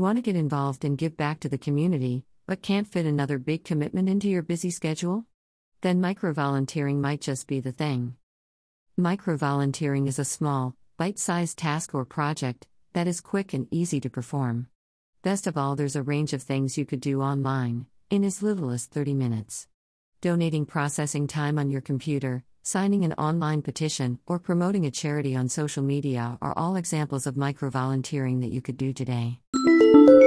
want to get involved and give back to the community, but can't fit another big commitment into your busy schedule? Then microvolunteering might just be the thing. Microvolunteering is a small, bite sized task or project that is quick and easy to perform. Best of all, there's a range of things you could do online, in as little as 30 minutes. Donating processing time on your computer, signing an online petition, or promoting a charity on social media are all examples of microvolunteering that you could do today. Thank you.